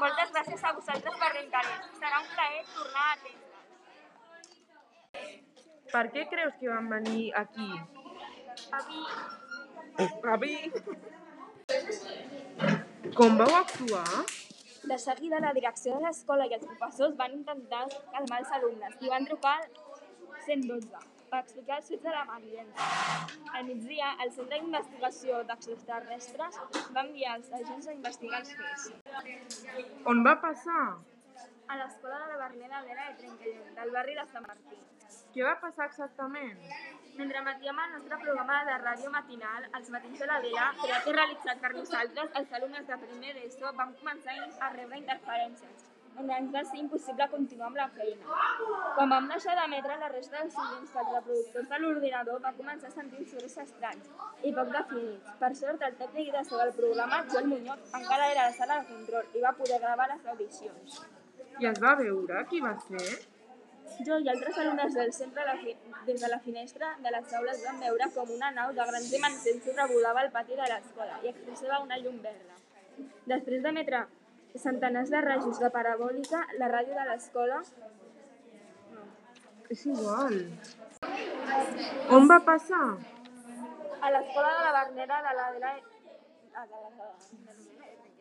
Moltes gràcies a vosaltres per l'interès. Serà un plaer tornar a atendre'ls. Per què creus que van venir aquí? Avi, Avi! Com vau actuar? De seguida, la direcció de l'escola i els professors van intentar calmar els alumnes i van trucar al 112 per explicar els fets de l'emergència. Al migdia, el Centre d'Investigació d'Extraterrestres va enviar els agents a investigar els fets. On va passar? A l'escola de la Berneda d'Era de Trenquellent, del barri de Sant Martí. Què va passar exactament? Mentre emetíem el nostre programa de ràdio matinal, els matins de la vela, creat i realitzat per nosaltres, els alumnes de primer d'ESO vam començar a rebre interferències, on ens va ser impossible continuar amb la feina. Quan vam deixar d'emetre, la resta dels oients dels reproductors de l'ordinador va començar a sentir sorolls estranys i poc definits. Per sort, el tècnic de so del programa, Joel Muñoz, encara era a la sala de control i va poder gravar les audicions. I es va veure? Qui va ser? Jo i altres alumnes del centre, la fi- des de la finestra de les aules, vam veure com una nau de grans dimensions sobrevolava el pati de l'escola i expressava una llum verda. Després d'emetre centenars de rajos de parabòlica, la ràdio de l'escola És igual. On va passar? a l'escola de la Bernera de la de la... ah, de la...